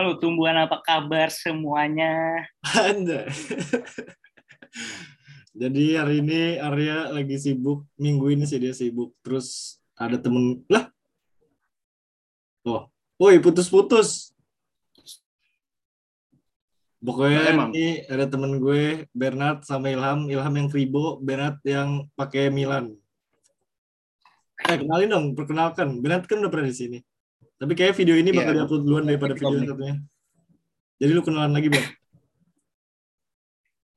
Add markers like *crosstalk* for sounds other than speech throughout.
Halo tumbuhan apa kabar semuanya? Anda. *laughs* Jadi hari ini Arya lagi sibuk, minggu ini sih dia sibuk. Terus ada temen, lah? Oh, woi putus-putus. Pokoknya Emang? ini ada temen gue, Bernard sama Ilham. Ilham yang Fribo, Bernard yang pakai Milan. Eh, kenalin dong, perkenalkan. Bernard kan udah pernah di sini. Tapi kayak video ini bakal Iya. diupload duluan daripada video Komik. satunya. Jadi lu kenalan lagi, Bang?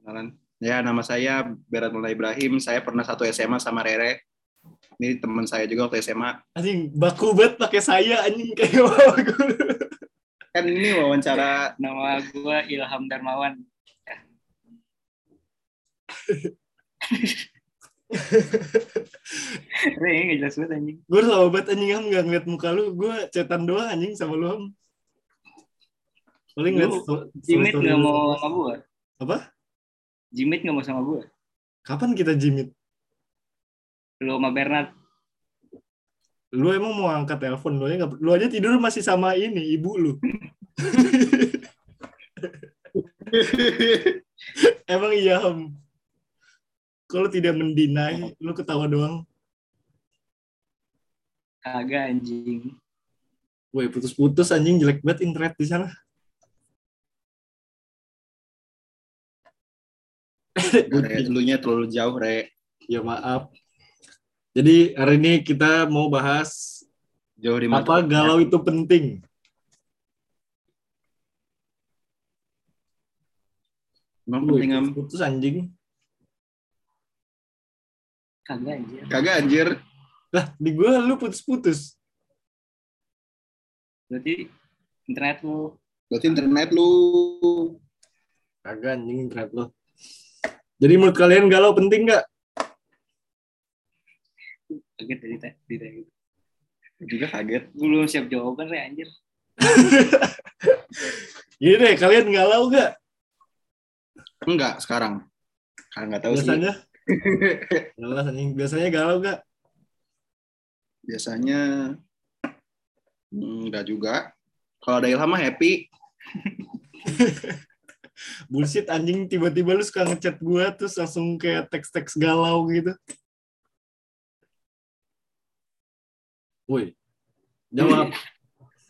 Kenalan. Ya, nama saya Berat Mulai Ibrahim. Saya pernah satu SMA sama Rere. Ini teman saya juga waktu SMA. Anjing, baku banget pakai saya anjing kayak. Kan ini wawancara Nama gue Ilham Darmawan. *laughs* Nggak jelas banget anjing. gue lama banget anjing Ham nggak ngeliat muka lu. Gue cetan doang anjing sama lu Ham. Paling ngeliat Jimit lu. mau sama gue. Apa? Jimit nggak mau sama gue. Kapan kita jimit? Lu sama Bernard. Lu emang mau angkat telepon lu aja Lu aja tidur masih sama ini ibu lu. *laughs* *laughs* Emang iya Ham. Kalau tidak mendinai, lu ketawa doang. Kagak anjing. Woi putus-putus anjing jelek banget internet di sana. Re, dulunya terlalu jauh, Re. Ya maaf. Jadi hari ini kita mau bahas Jauh di apa mata. galau itu penting. Emang penting, Am? putus anjing. Kagak anjir. Kagak, anjir. Lah, di gua lu putus-putus. Berarti internet lu. Berarti internet lu. Kagak anjing internet lo. Jadi menurut kalian galau penting nggak? Kaget dari tadi. Dari tadi. Juga kaget. Gue belum siap jawaban, Re, anjir. *laughs* Gini deh, kalian galau nggak? Enggak, sekarang. Sekarang nggak tahu sih. Biasanya? *laughs* Jelas anjing. Biasanya galau nggak? Biasanya hmm, enggak juga. Kalau ada Ilham mah happy. *laughs* Bullshit anjing tiba-tiba lu suka ngechat gua terus langsung kayak teks-teks galau gitu. Woi. Jawab.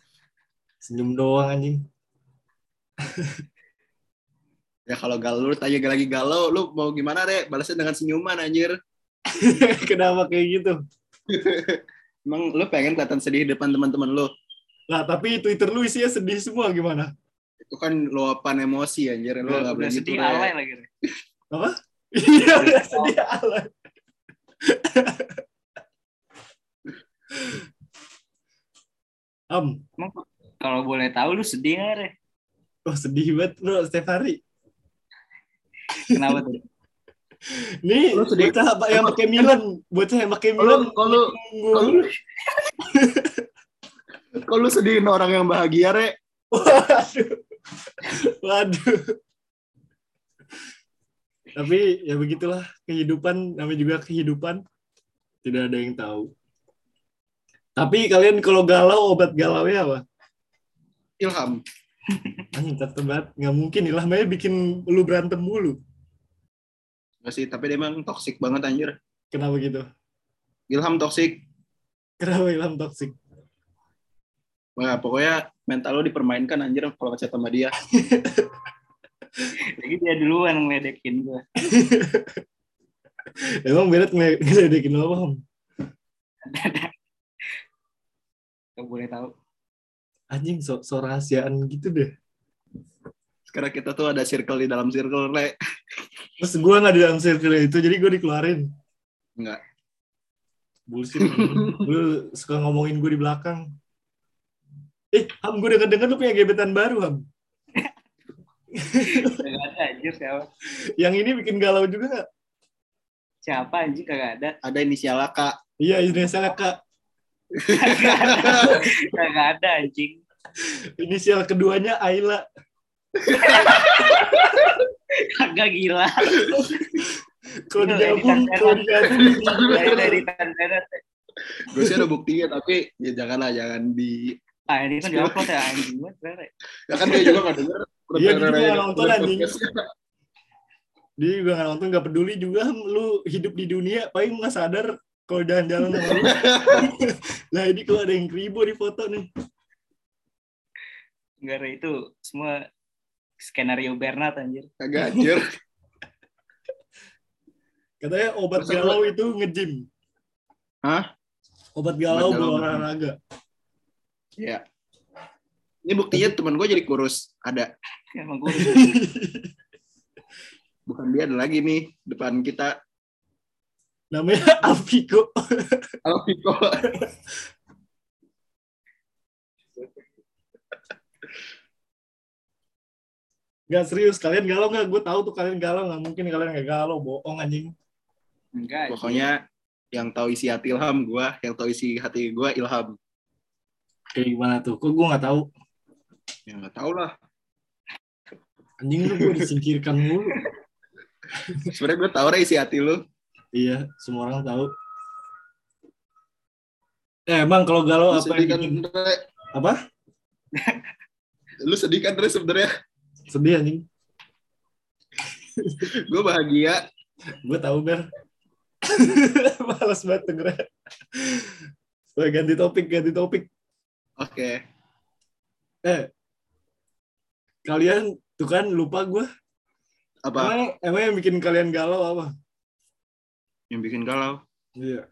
*laughs* Senyum doang anjing. *laughs* Ya kalau galau lu tanya lagi galau, lu mau gimana, Re? Balasnya dengan senyuman, anjir. Kenapa kayak gitu? Emang lu pengen kelihatan sedih di depan teman-teman lu? Lah, tapi Twitter lu isinya sedih semua gimana? Itu kan luapan emosi, anjir. Lu Udah, nggak boleh gitu, sedih Re. alay lagi. Apa? *laughs* Iya, udah sedih alay. Am, Emang kalau boleh tahu lu sedih nggak, Re? oh sedih banget bro setiap hari. Kenapa tuh? Nih, Lu sedih? bocah yang pakai Milan, bocah yang pakai Milan. Kalau kalau lu *laughs* sedihin orang yang bahagia, Re. Waduh. Waduh. Tapi ya begitulah kehidupan, namanya juga kehidupan. Tidak ada yang tahu. Tapi kalian kalau galau, obat galau ya apa? Ilham. Anjing banget. Nggak mungkin lah, makanya bikin lu berantem mulu. Gak sih, tapi dia emang toxic banget, anjir. Kenapa gitu? Ilham toxic. Kenapa Ilham toxic? Wah, pokoknya mental lu dipermainkan, anjir, kalau ngechat sama dia. *laughs* Jadi dia duluan ngeledekin gue. *laughs* Emang berat ngele- ngeledekin lo Ham? Gak boleh tahu. Anjing, so, so rahasiaan gitu deh. Sekarang kita tuh ada circle di dalam circle, Re. Terus gue nggak di dalam circle itu, jadi gue dikeluarin. Enggak. Bullshit. lu suka ngomongin gue di belakang. Eh, Ham, gue denger-denger lu punya gebetan baru, Ham. Gak ada anjir siapa. Yang ini bikin galau juga nggak? Siapa anjir kagak ada. Ada inisial Kak. Iya, inisialnya Kak. Kagak ada. Kagak ada anjing. Inisial keduanya Ayla. Kagak gila. Itu digabung. Dari. Gue sih ada buktinya, tapi ya janganlah, jangan di Ah, ini kan diupload ya anjing banget. Ya kan dia juga nggak denger. Iya, dia juga nonton, anjing. Dia juga nggak nonton, nggak peduli juga. Lu hidup di dunia, paling nggak sadar kalau jalan-jalan sama lu. *laughs* Nah ini kalau ada yang kribo di foto nih. Enggak itu semua skenario Bernard anjir. Kagak anjir. *laughs* Katanya obat Masa galau itu nge-gym. Hah? Obat galau Obat galau berolahraga. Iya. Ini buktinya teman gue jadi kurus. Ada. *laughs* Emang gue *laughs* Bukan dia ada lagi nih depan kita. Namanya Alfico. Alviko. Gak serius, kalian galau nggak? Gue tahu tuh kalian galau, nggak mungkin kalian nggak galau, bohong anjing. enggak. Pokoknya yang tahu isi hati Ilham gue, yang tahu isi hati gue Ilham. Kayak gimana tuh? Kok gue nggak tahu? Ya nggak tahu lah. Anjing lu gue disingkirkan mulu. Sebenarnya gue tahu isi hati lu. Iya, semua orang tahu. Eh, emang kalau galau Lu apa sedih yang kan, bikin? Re? Apa? Lu sedih kan, Re, sebenarnya? Sedih anjing. *laughs* Gue bahagia. Gue tahu ber. *laughs* Males banget dengernya. Wah, ganti topik, ganti topik. Oke. Eh, kalian tuh kan lupa gue. Apa? Emang, emang yang bikin kalian galau apa? Yang bikin galau? Iya.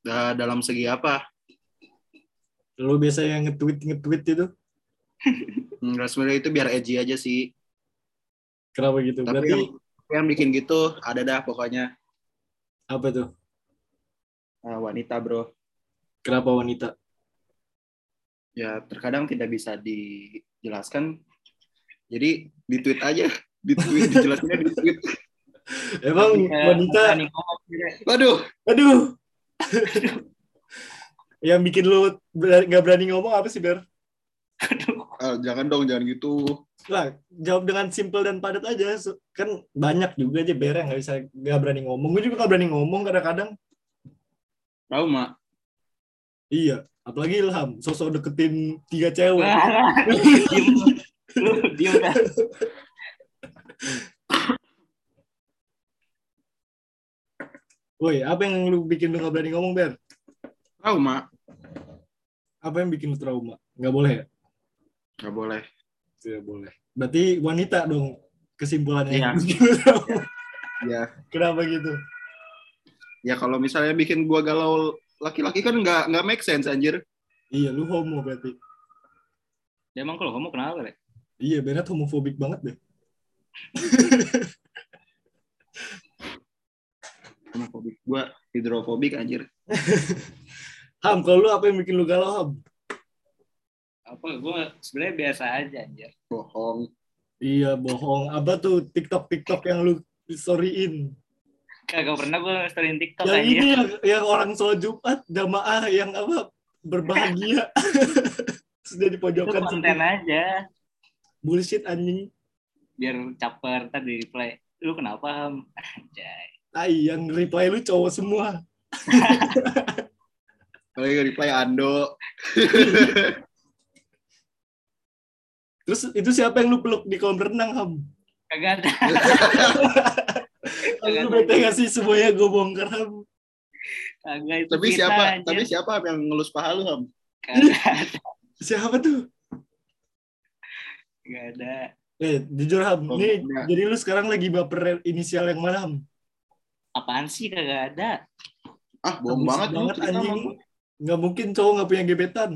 Da- dalam segi apa? Lu biasa yang nge-tweet nge-tweet itu. Enggak sebenarnya itu biar edgy aja sih. Kenapa gitu? Tapi Berarti yang, yang bikin gitu ada dah pokoknya apa tuh? uh, wanita bro. Kenapa wanita? Ya terkadang tidak bisa dijelaskan. Jadi di tweet aja, di tweet *laughs* dijelasinnya di tweet. Emang Eh, wanita. Waduh, aduh. *laughs* yang bikin lu nggak berani ngomong apa sih Ber? Aduh. Ah, jangan dong, jangan gitu. Lah, jawab dengan simple dan padat aja. Kan banyak juga aja Ber yang nggak bisa nggak berani ngomong. Gue juga nggak berani ngomong kadang-kadang. Trauma. Iya, apalagi Ilham, sosok deketin tiga cewek. Diem. Lu diem dah. Woi, apa yang lu bikin lu nggak berani ngomong Ber? Trauma. Apa yang bikin lu trauma? Nggak boleh ya? Gak boleh. Tidak boleh. Berarti wanita dong kesimpulannya. Iya. *laughs* Ya, Kenapa gitu? ya kalau misalnya bikin gua galau laki-laki kan nggak nggak make sense anjir. Iya, lu homo berarti. Ya, emang kalau kamu kenapa, Re? Iya, Bernat homofobik banget deh. *laughs* Homofobik gua hidrofobik anjir. *laughs* Ham, kalau lu apa yang bikin lu galau, Ham? Apa gue sebenarnya biasa aja anjir. Bohong. Iya, bohong. Apa tuh TikTok-TikTok yang lu storyin? Kagak pernah gue storyin TikTok Yang anjir. ini yang, yang orang sholat Jumat, jamaah yang apa, berbahagia. *laughs* Dia di Itu pojokan konten situ. aja. Bullshit anjing. Biar caper, ntar di reply. Lu kenapa, Ham? Anjay. Tai, yang reply lu cowok semua. *laughs* Kalau reply Ando. *laughs* Terus itu siapa yang lu peluk di kolam renang, Ham? Kagak ada. *laughs* Kagak Lu ada. bete gak sih semuanya gue bongkar, Ham? Kagak itu tapi kita, siapa? anjir. Tapi siapa yang ngelus paha lu, Ham? Kagak *laughs* ada. Siapa tuh? Kagak ada. Eh, jujur Ham, Oh, nih enggak. jadi lu sekarang lagi baper inisial yang mana Ham? Apaan sih kagak ada? Ah, bohong banget lu banget anjing. Nggak mungkin cowok nggak punya gebetan.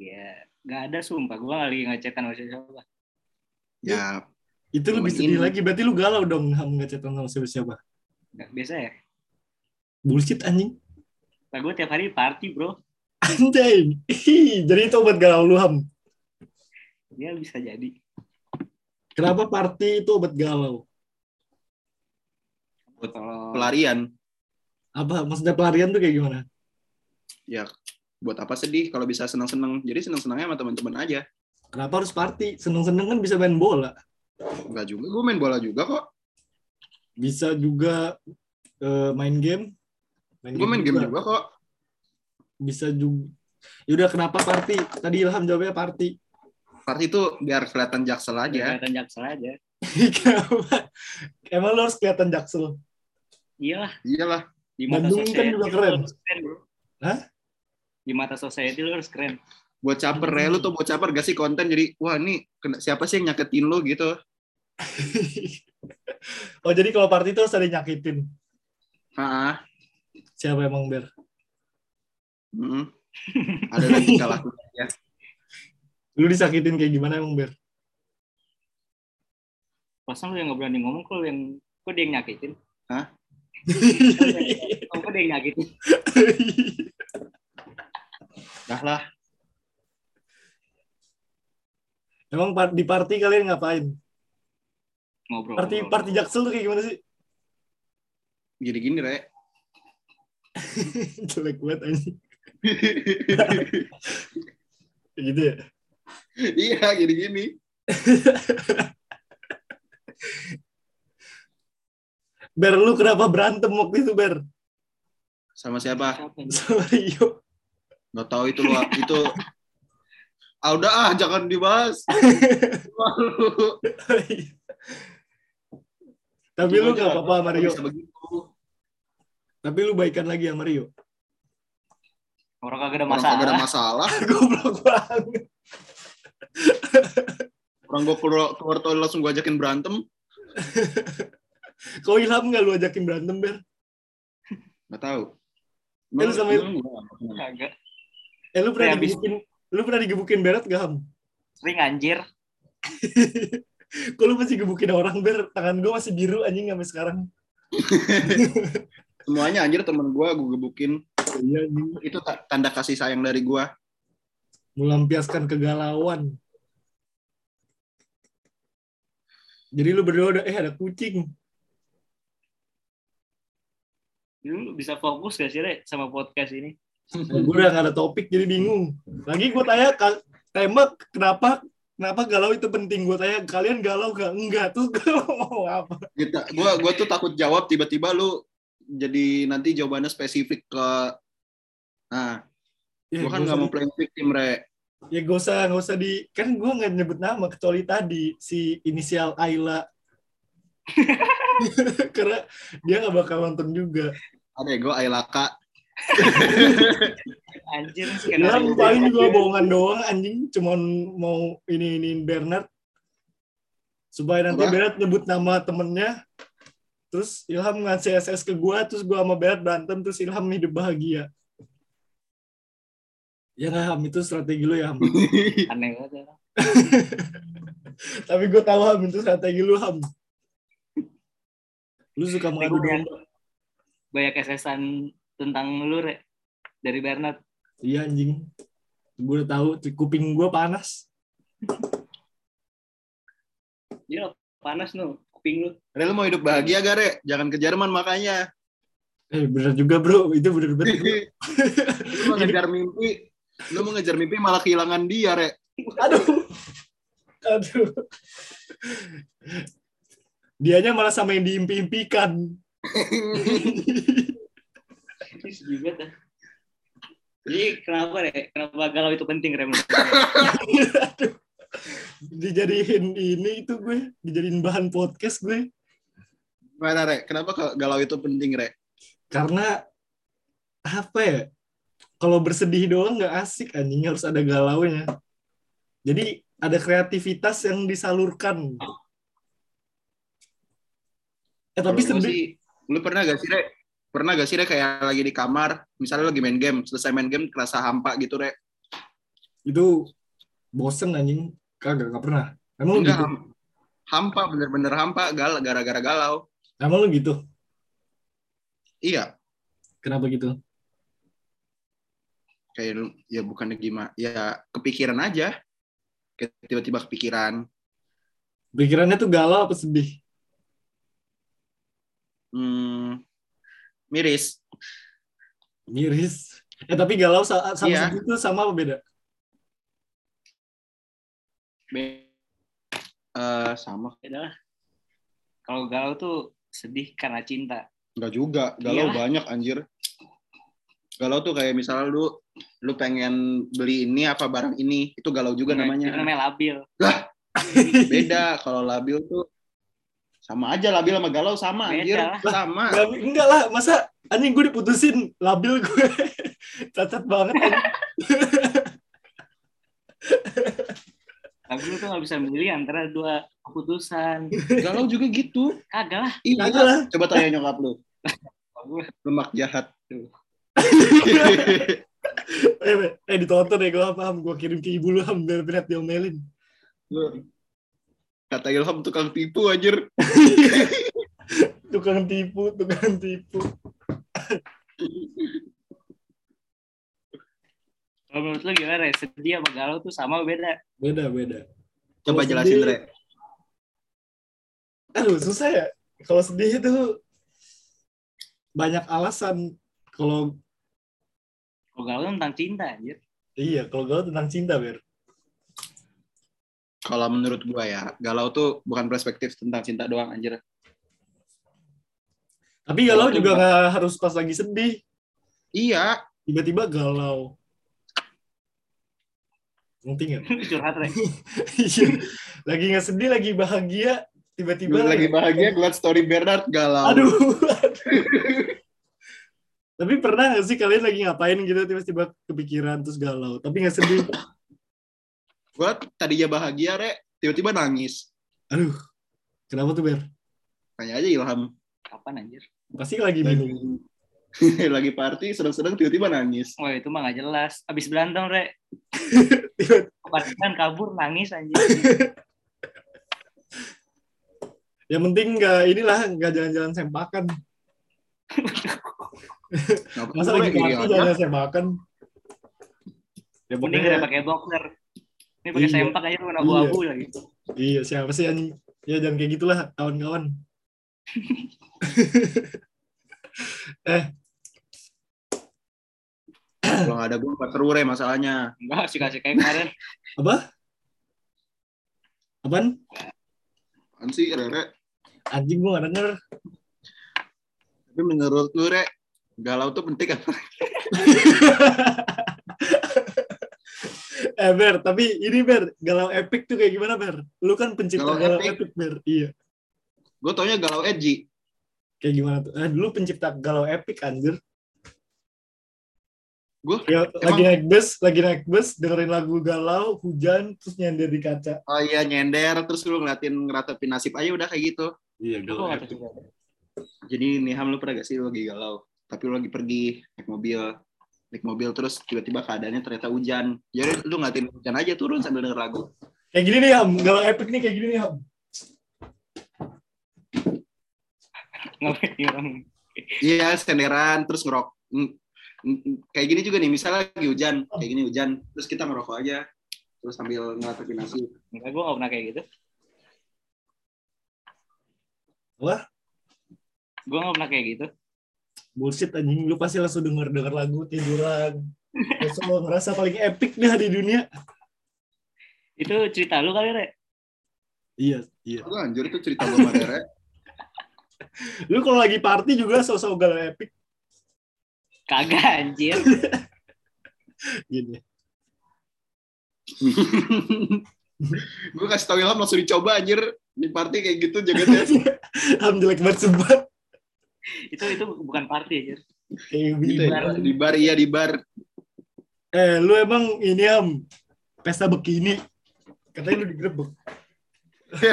Ya, nggak ada sumpah. Gue lagi ngecetan sama siapa. Ya, Itu lebih sedih lagi, berarti lu galau dong ngecetan sama siapa-siapa. Nggak biasa ya. Bullshit anjing. Nah, gue tiap hari party bro. Anjing. Ih, Jadi itu obat galau lu Ham. Ya bisa jadi. Kenapa party itu obat galau? Kalau pelarian. Apa maksudnya pelarian tuh kayak gimana? Ya, buat apa sedih kalau bisa senang-senang. Jadi senang-senangnya sama teman-teman aja. Kenapa harus party? Seneng-seneng kan bisa main bola. Enggak juga, gue main bola juga kok. Bisa juga eh, main game. Gue main game juga kok. Bisa juga Yaudah kenapa party? Tadi Ilham jawabnya party. Party itu biar kelihatan jaksel aja. Kelihatan jaksel aja. *laughs* Kenapa? Emang lo harus kelihatan jaksel? Iyalah, Iyalah. di mata Bandung kan juga keren. Hah? Di mata society lu harus keren. Buat caper ya, lu tuh buat caper gak sih konten jadi wah ini siapa sih yang nyaketin lu gitu. *laughs* oh jadi kalau party harus ada yang nyakitin. Ah, Siapa emang Ber? mm. ada lagi kalah ya. *laughs* Lu disakitin kayak gimana emang Ber? Pasan lu yang nggak berani ngomong, kok lu yang kok dia yang nyakitin? Hah? Oh, kok dia yang nyakitin? *laughs* Dah lah. emang di party kalian ngapain? Ngobrol. Party ngobrol. party jaksel tuh kayak gimana sih? Jadi gini, Re. *laughs* Jelek banget anjing. *laughs* Gitu ya? iya, jadi gini. *laughs* Ber, lu kenapa berantem waktu itu, Ber? Sama siapa? Sama Rio. Gak tahu itu lu. *laughs* Itu Ah udah ah jangan dibahas. Malu. *laughs* Tapi lu gak apa-apa sama Rio. Bisa begitu. Tapi lu baikan lagi sama Rio. Orang kagak ada Orang kagak ada masalah. masalah. *laughs* Goblok banget. Orang gue keluar, keluar toilet langsung gue ajakin berantem. Kok Ilham gak lu ajakin berantem, Ber? Gak tahu. Lu sama- nggak pernah. Kagak. Eh, lu pernah Ya, habis- digebukin, lu pernah digebukin Berat gak, Ham? Sering anjir. *laughs* Kok lu masih gebukin orang, Ber? Tangan gue masih biru, anjing, sampai sekarang. *laughs* Semuanya anjir temen gue, gue gebukin. Iya. Itu ta- tanda kasih sayang dari gue. Melampiaskan kegalauan. Jadi lu berdua udah, eh ada kucing. Lu bisa fokus gak sih, Re, sama podcast ini? Gue udah gak ada topik jadi bingung. Lagi gue tanya tema kenapa kenapa galau itu penting? Gue tanya kalian galau gak enggak tuh mau *laughs* apa? Kita, gue gue tuh takut jawab tiba-tiba lu jadi nanti jawabannya spesifik ke nah ya, gue kan gak nggak mau playing victim re. Ya gak usah gak usah di kan gue nggak nyebut nama kecuali tadi si inisial Ayla. *laughs* Karena dia nggak bakal nonton juga. Ada gue Ailaka Anjir, *laughs* Ilham skenario. paling juga bohongan doang anjing cuman mau ini ini Bernard supaya nanti Apa? Bernard nyebut nama temennya terus Ilham ngasih SS ke gua terus gua sama Bernard berantem terus Ilham hidup bahagia ya nggak Ham itu strategi lu ya Ham *laughs* Aneh banget. ya. *laughs* tapi gue tahu Ham itu strategi lu Ham lu suka mengadu gua domba Banyak kesesan tentang lu, Re. Dari Bernard. iya anjing. Gue udah tahu kuping gue panas. Iya, panas nu. Kuping lu. Re lu mau hidup bahagia gak re? Jangan ke Jerman makanya. Eh bener juga bro. Itu bener bener *laughs* lu mau ngejar mimpi. Lu mau ngejar mimpi malah kehilangan dia re. Aduh. Aduh. Dianya malah sama yang diimpi-impikan *laughs* Juga tuh. Jadi kenapa, Re? Kenapa galau itu penting, Re? menurut *laughs* lu? Aduh. dijadiin ini itu gue dijadiin bahan podcast gue mana re kenapa ke- galau itu penting re karena apa ya kalau bersedih doang nggak asik anjing harus ada galaunya jadi ada kreativitas yang disalurkan eh tapi sedih lu pernah gak sih re pernah gak sih re kayak lagi di kamar misalnya lagi main game selesai main game kerasa hampa gitu re? Itu bosen anjing. Kagak nggak pernah. Emang enggak gitu? ham- hampa bener-bener hampa gal gara-gara galau. Emang lu gitu? Iya. Kenapa gitu? Kayak lu- ya bukannya gimana ya kepikiran aja. Kayak tiba-tiba kepikiran. Pikirannya tuh galau apa sedih? Hmm, miris miris eh tapi galau sa- sama Iya. sedih itu sama apa beda Be- eh, sama Beda lah. Kalau galau tuh sedih karena cinta. Enggak juga, galau Iyalah. banyak anjir. Galau tuh kayak misalnya lu lu pengen beli ini apa barang ini itu galau juga Itu namanya namanya labil. *laughs* beda kalau labil tuh sama aja labil sama galau sama anjir lah. sama *laughs* Nggak, enggak lah, masa anjing gue diputusin labil gue. *laughs* Cacat banget anjing. *laughs* Labil tuh nggak bisa milih antara dua keputusan. galau juga gitu Kagak lah. iya lah. coba tanya nyokap lu lemak jahat tuh Eh, eh ditonton ya gue paham. Gue kirim ke ibu lu ham biar berat diomelin. Kata Ilham tukang tipu anjir *laughs* Tukang tipu, tukang tipu. Kalau menurut lu gimana? ya? Sedih sama galau tuh sama beda. Beda, beda. coba Kalau jelasin sedih- Dre Aduh, susah ya. Kalau sedih itu banyak alasan. Kalau Kalau galau tentang cinta anjir. iya, kalau galau tentang cinta, Ber. Kalau menurut gua ya galau tuh bukan perspektif tentang cinta doang anjir Tapi galau Galau juga nggak harus pas lagi sedih. iya Tiba-tiba galau. Ngerti nggak? *laughs* Curhat, Re. Iya. lagi nggak sedih, lagi bahagia, tiba-tiba lagi bahagia ngeliat story Bernard galau Aduh. *laughs* Tapi pernah nggak sih kalian lagi ngapain gitu tiba-tiba kepikiran terus galau, tapi nggak sedih? Gua tadinya bahagia re tiba-tiba nangis Aduh. Kenapa tuh, Ber? tanya aja Ilham Kapan anjir? Pasti lagi minum. *laughs* lagi party sedang-sedang tiba-tiba nangis Wah itu mah gak jelas. Abis berantem, Re. *laughs* Kepastian kabur, nangis anjir. *laughs* Yang penting nggak inilah nggak jalan-jalan sempakan. Nggak Masa lagi party iya. jalan sempakan? Ya Mending udah pakai boxer. Ini pakai Iya. sempak aja warna abu-abu lagi. iya siapa sih anjing? Ya jangan kayak gitulah kawan-kawan. *laughs* kalau nggak ada gua nggak seru re masalahnya Enggak, sih kasih kayak kemarin. Apa? Apaan? kan sih Rere Anjing gua nggak denger. tapi menurut lu re galau tuh penting apa *laughs* eh Ber, tapi ini Ber, galau epic tuh kayak gimana Ber? Lu kan pencipta Galau galau, epic? epic. Ber. Iya. gue taunya galau edgy Kayak gimana tuh? Eh, dulu pencipta galau epic anjir. gue Ya, Emang- lagi naik bus, lagi naik bus, dengerin lagu galau, hujan, terus nyender di kaca. oh iya nyender terus lu ngeliatin ngeratepin nasib aja udah kayak gitu Iya, gak tahu juga. jadi nih Ham lu pernah gak sih lu lagi galau tapi lu lagi pergi naik mobil naik mobil terus tiba-tiba keadaannya ternyata hujan jadi lu ngeliatin hujan aja turun sambil denger lagu Kayak gini nih, Ham. Galau epic nih kayak gini nih, Ham. Iya senderan terus ngerok kayak gini juga nih misalnya lagi hujan kayak gini hujan terus kita ngerokok aja terus sambil ngeratepin nasib Enggak, gue gak pernah kayak gitu. Wah, Gue gak pernah kayak gitu. Bullshit anjing. Lu pasti langsung denger-denger lagu tiduran. Langsung ngerasa paling epic dah di dunia. Itu cerita lu kali, Re? Iya, iya. Lu anjir itu cerita gue sama Rere *laughs* Lu kalau lagi party juga sosok galau epic. Kagak, anjir. *laughs* Gini. *laughs* gue kasih tau Ilham langsung dicoba anjir di party kayak gitu jagatnya Ham jelek banget sumpah. *laughs* itu itu bukan party, anjir. Kayak gitu gitu. ya. di bar iya di bar Eh, lu emang ini Ham. Pesta bikini. Katanya lu digerebek. *laughs*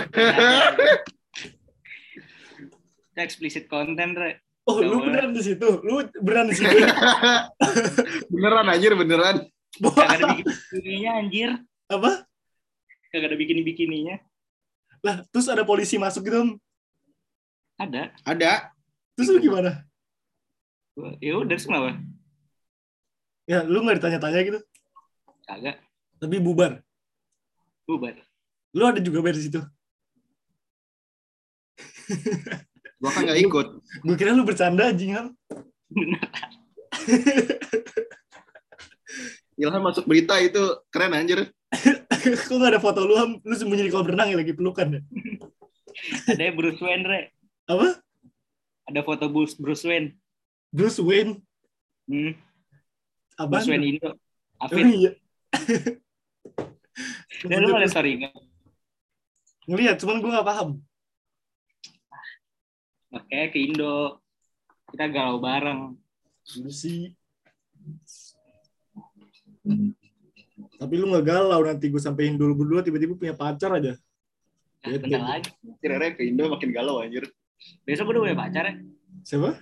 Itu explicit content, Re. Oh, lu beneran di situ. Lu beneran di situ. *laughs* beneran anjir beneran Kagak ada bikini-bikininya, anjir. Apa? Kagak ada bikini-bikininya. Lah, terus ada polisi masuk gitu, Ham. Ada. ada Terus lu gimana? Gua- Ya udah, terus kenapa? Ya, lu nggak ditanya-tanya gitu. Kagak. Tapi bubar. Bubar. Lu ada juga ber di situ. gua kan nggak ikut Gue kira lu bercanda anjing, Ham. Bener. Ilham masuk berita itu keren anjir *laughs* Kok nggak ada foto lu, Ham? Lu sembunyi di kolam renang ya lagi pelukan ya? Ada Bruce Wayne, Re. Apa? Ada foto Bruce, Bruce Wayne. Bruce Wayne. Hmm. Abang. Swen Indo. Oh, Afid. iya. Dan *laughs* lu ngeliat story nggak? Ngeliat, cuman gue gak paham. Makanya ke Indo. Kita galau bareng. Lu sih. Tapi lu gak galau nanti gue sampein dulu berdua tiba-tiba punya pacar aja. Nah, bentar lagi. Kira-kira ke Indo makin galau anjir. Besok gue udah punya pacar ya. Siapa?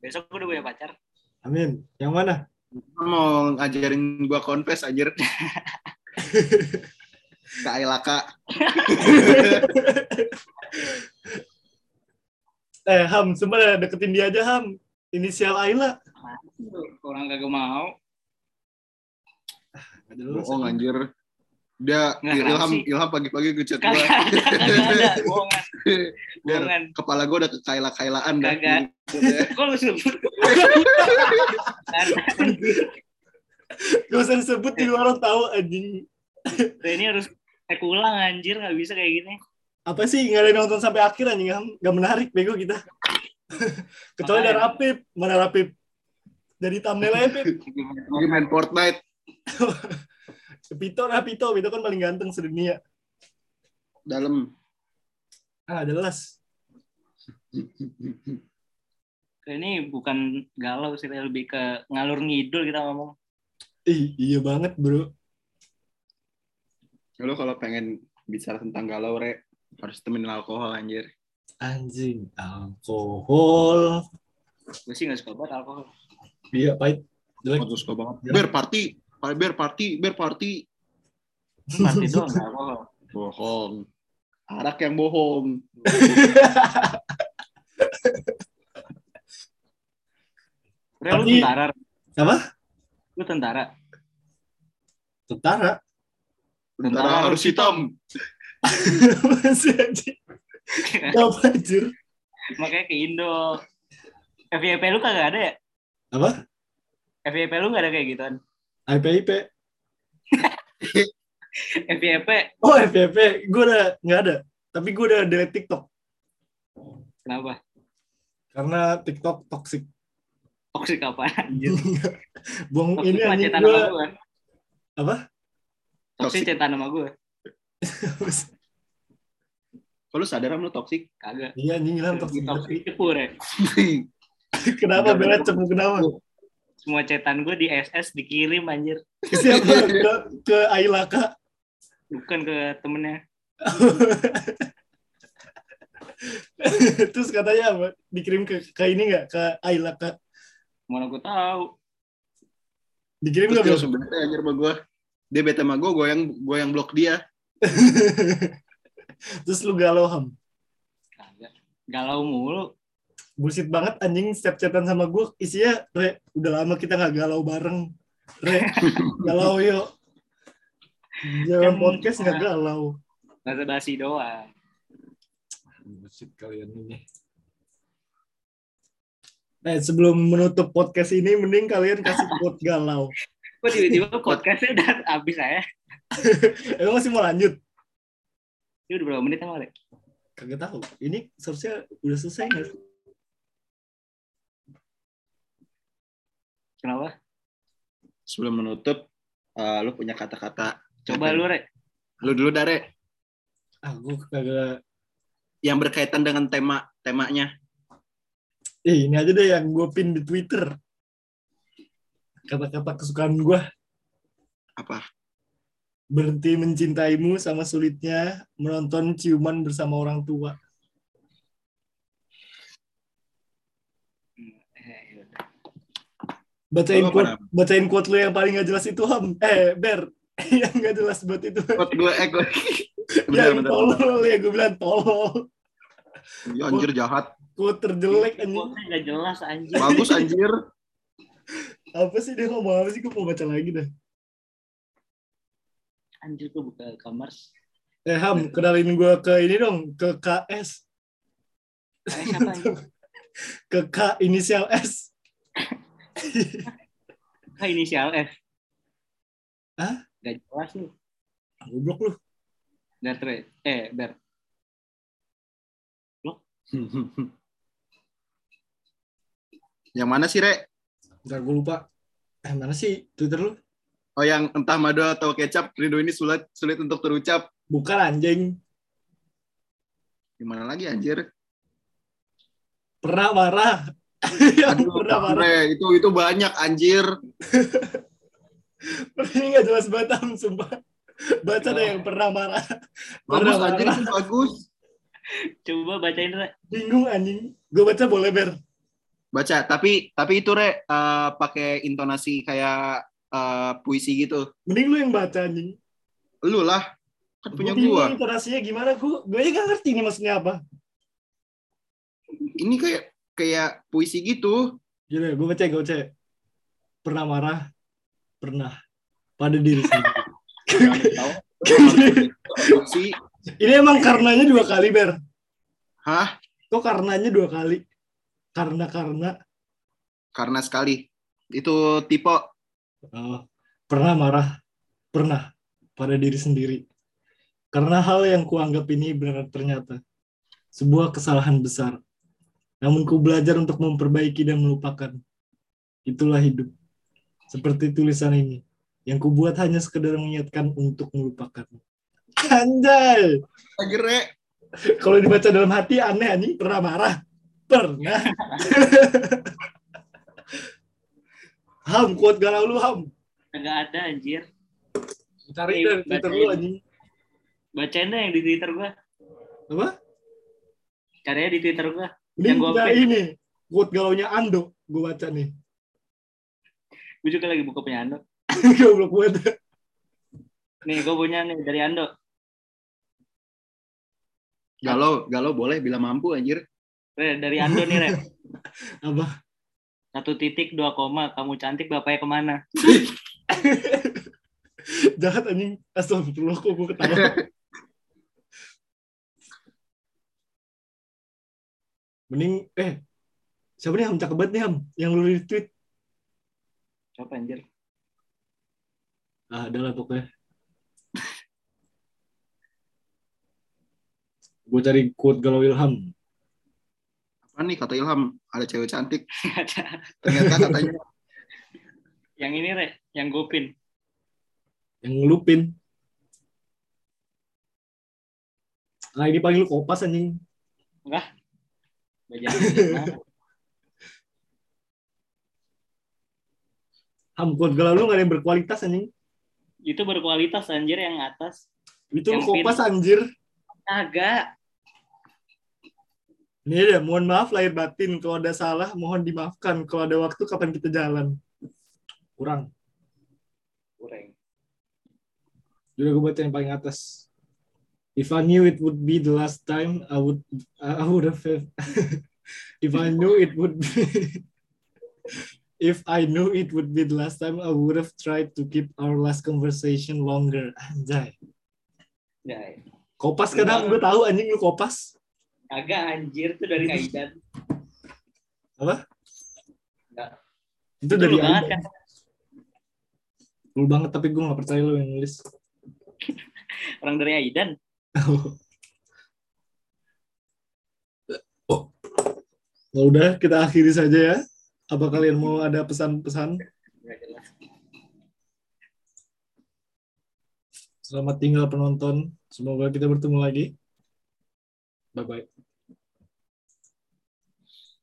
Besok gue udah punya pacar. Amin. Yang mana? Mau ngajarin gua confess anjir. *laughs* Ailaka. *laughs* Eh, Ham, sebenarnya deketin dia aja, Ham. Inisial Ayla. Orang kagak mau. Lu, Bohong anjir. Dia Nggak, Ilham sih? Ilham pagi-pagi kagak ada. *laughs* Bohongan. Kepala gua udah kekaila-kailaan dah. Kagak. Kok lu sebut? Gak usah disebut di luar orang tahu anjing. ini harus cek ulang anjir. Gak bisa kayak gini. Apa sih nggak ada yang nonton sampai akhir anjing Ham? Gak menarik bego kita. *laughs* Kecuali ada Makanya. Rapip, mana Rapip? Jadi thumbnail Pip. Lagi main Fortnite. *laughs* Pito lah Pito, Pito kan paling ganteng sedunia. Dalam. Ah, jelas. Ini bukan galau sih. Lebih ke ngalur ngidul kita ngomong. Ih, iya banget, Bro. Lo kalau pengen bicara tentang galau, Re, harus temenin alkohol anjir. Anjing, alkohol. Gue sih gak suka banget alkohol. Iya, pahit. Jelek. Aku suka banget. Ya. Bear party, bear party, bear party. Pasti doang gak alkohol. Bohong. Arak yang bohong. *laughs* Re, lu tentara. Apa? Lu tentara. Tentara. Tentara harus hitam. Masih *laughs* anjing. Apa anjir? Makanya ke Indo. FYP lu kagak ada ya? Apa? FYP lu gak ada kayak gituan. IPIP. *laughs* FYP Oh, FPP. Gue udah nggak ada. Tapi gue udah delete TikTok. kenapa? Karena TikTok toxic. Toxic apa anjir? *laughs* Buang Toxic ini anjing gue. Apa? Toxic cetan sama gue. Kalau sadar lu toksik. Kagak. iya anjing hilang toxic. Toxic cepu ya. *laughs* Kenapa Bella cepet kenapa? Semua cetan gue di SS dikirim anjir. Ke Siapa? ke, ke Ailaka. Bukan ke temennya. *laughs* Terus katanya apa? Dikirim ke, ke ini nggak? Ke Ailaka. Mana gue tahu. Dikirim Terus nggak? bete anjir sama gue. Dia bete sama gue, gue yang, gue yang blok dia. *laughs* Terus lu galau ham. Kagak. Galau mulu. Bullshit banget anjing setiap chatan sama gue isinya Re, udah lama kita nggak galau bareng. Re, *laughs* galau yuk. Jangan Kan- podcast nggak galau. Bahasa basi doang. Bullshit kalian ini. Eh, sebelum menutup podcast ini, mending kalian kasih quote *laughs* galau. Kok tiba-tiba podcastnya udah habis saya? *laughs* Emang masih mau lanjut? Ini udah berapa menit emang, Rek? Kagak tahu. Ini seharusnya udah selesai nggak sih? Kenapa? Sebelum menutup, eh, lu punya kata-kata. Coba lu, Rek. Lu dulu, Dare. Ah, gue kagak. Yang berkaitan dengan tema temanya. Eh, ini aja deh yang gue pin di Twitter. Kata-kata kesukaan gue. Apa? Berhenti mencintaimu sama sulitnya menonton ciuman bersama orang tua. Eh, yaudah. Bacain Lu quote, bacain quote lu yang paling gak jelas itu Ham. Eh, Ber. *laughs* yang gak jelas buat itu. Buat gue, eh, gue. *laughs* Yang tolol ya, gue bilang tolol. Ya, anjir jahat. Quote terjelek anjing. Quote-nya nggak jelas anjir. Bagus anjir. *laughs* Apa sih dia ngomong apa sih? Gue mau baca lagi dah. Anjir gue buka kamar. Eh Ham, kenalin gue ke ini dong, ke KS. Eh, siapa anjir? Ke K inisial S. Ah, inisial F. Hah? Gak jelas lu. Goblok lu. Gatre. Eh, Ber. *laughs* Yang mana sih, Re? Ntar gue lupa. Eh, mana sih Twitter lu? Oh yang entah madu atau kecap, rindu ini sulit sulit untuk terucap. Bukan anjing. Gimana lagi anjir? Pernah marah. Yang Aduh, pernah itu itu banyak anjir. *laughs* Ini nggak jelas banget, Am, sumpah. Baca deh yang pernah marah. Pernah Bagus anjir marah. itu bagus. Coba bacain Re. Bingung anjing. Gue baca boleh, Ber. Baca, tapi tapi itu re eh, pakai intonasi kayak eh, puisi gitu. Mending lu yang baca anjing. Lu lah, kan punya gua. intonasinya gimana, gue gue aja gak ngerti ini maksudnya apa. Ini kayak kayak puisi gitu. Jadi gue baca, gue baca. Pernah marah, pernah pada diri sendiri. *laughs* Ini emang karenanya dua kali, Ber. Hah? Kok karenanya dua kali? Karena karena Karena sekali. Itu tipe oh, pernah marah, pernah pada diri sendiri. Karena hal yang kuanggap ini benar ternyata sebuah kesalahan besar. Namun ku belajar untuk memperbaiki dan melupakan. Itulah hidup. Seperti tulisan ini. Yang ku buat hanya sekedar mengingatkan untuk melupakan. Anjay! re. Kalau dibaca dalam hati aneh anjing pernah marah. Pernah. *laughs* ham, kuat galau lu ham. Enggak ada anjir. Cari deh Twitter lu anjing. Bacain deh yang di Twitter gua. Apa? Carinya di Twitter gua. Ini Yang gua udah pin. ini. Kuat galaunya Ando. Gue baca nih. Gue juga lagi buka punya Ando. *laughs* Goblok banget. Nih, gue punya nih dari Ando. Galau, galau boleh bila mampu anjir. Re, dari Ando nih, Re. *laughs* Apa? Satu titik, dua koma. Kamu cantik, bapaknya ke mana? *laughs* Jahat anjing. Astagfirullah kok gue ketawa. Mending, eh, siapa nih Ham? Cakep banget nih Ham. Yang lu retweet. Siapa anjir? Ah, adalah pokoknya. gue cari quote galau Ilham. Apa nih kata Ilham? Ada cewek cantik. *laughs* Ternyata katanya yang ini, Re. Yang gue pin. Yang ngelupin. Nah, ini paling lu kopas anjing. Baca. Ham, quote galau lu gak ada yang berkualitas anjing. Itu berkualitas anjir yang atas. Itu Yang kopas anjir. Agak. Ini deh, mohon maaf lahir batin. Kalau ada salah, mohon dimaafkan. Kalau ada waktu, kapan kita jalan? Kurang. Kurang. Udah gue baca yang paling atas. If I knew it would be the last time, I would I would have. *laughs* if I knew it would be, *laughs* if I knew it would be the last time, I would have tried to keep our last conversation longer. *laughs* Anjay. Ya, Kopas kadang gue tahu anjing lu kopas. agak anjir tuh dari Aidan. Apa? Enggak. Itu Itu dari lu banget kan. Lu banget tapi gue gak percaya lu yang nulis. Orang dari Aidan. *laughs* Oh. Nah, udah kita akhiri saja ya. Apa kalian mau ada pesan-pesan? Selamat tinggal penonton. Semoga kita bertemu lagi. Bye bye.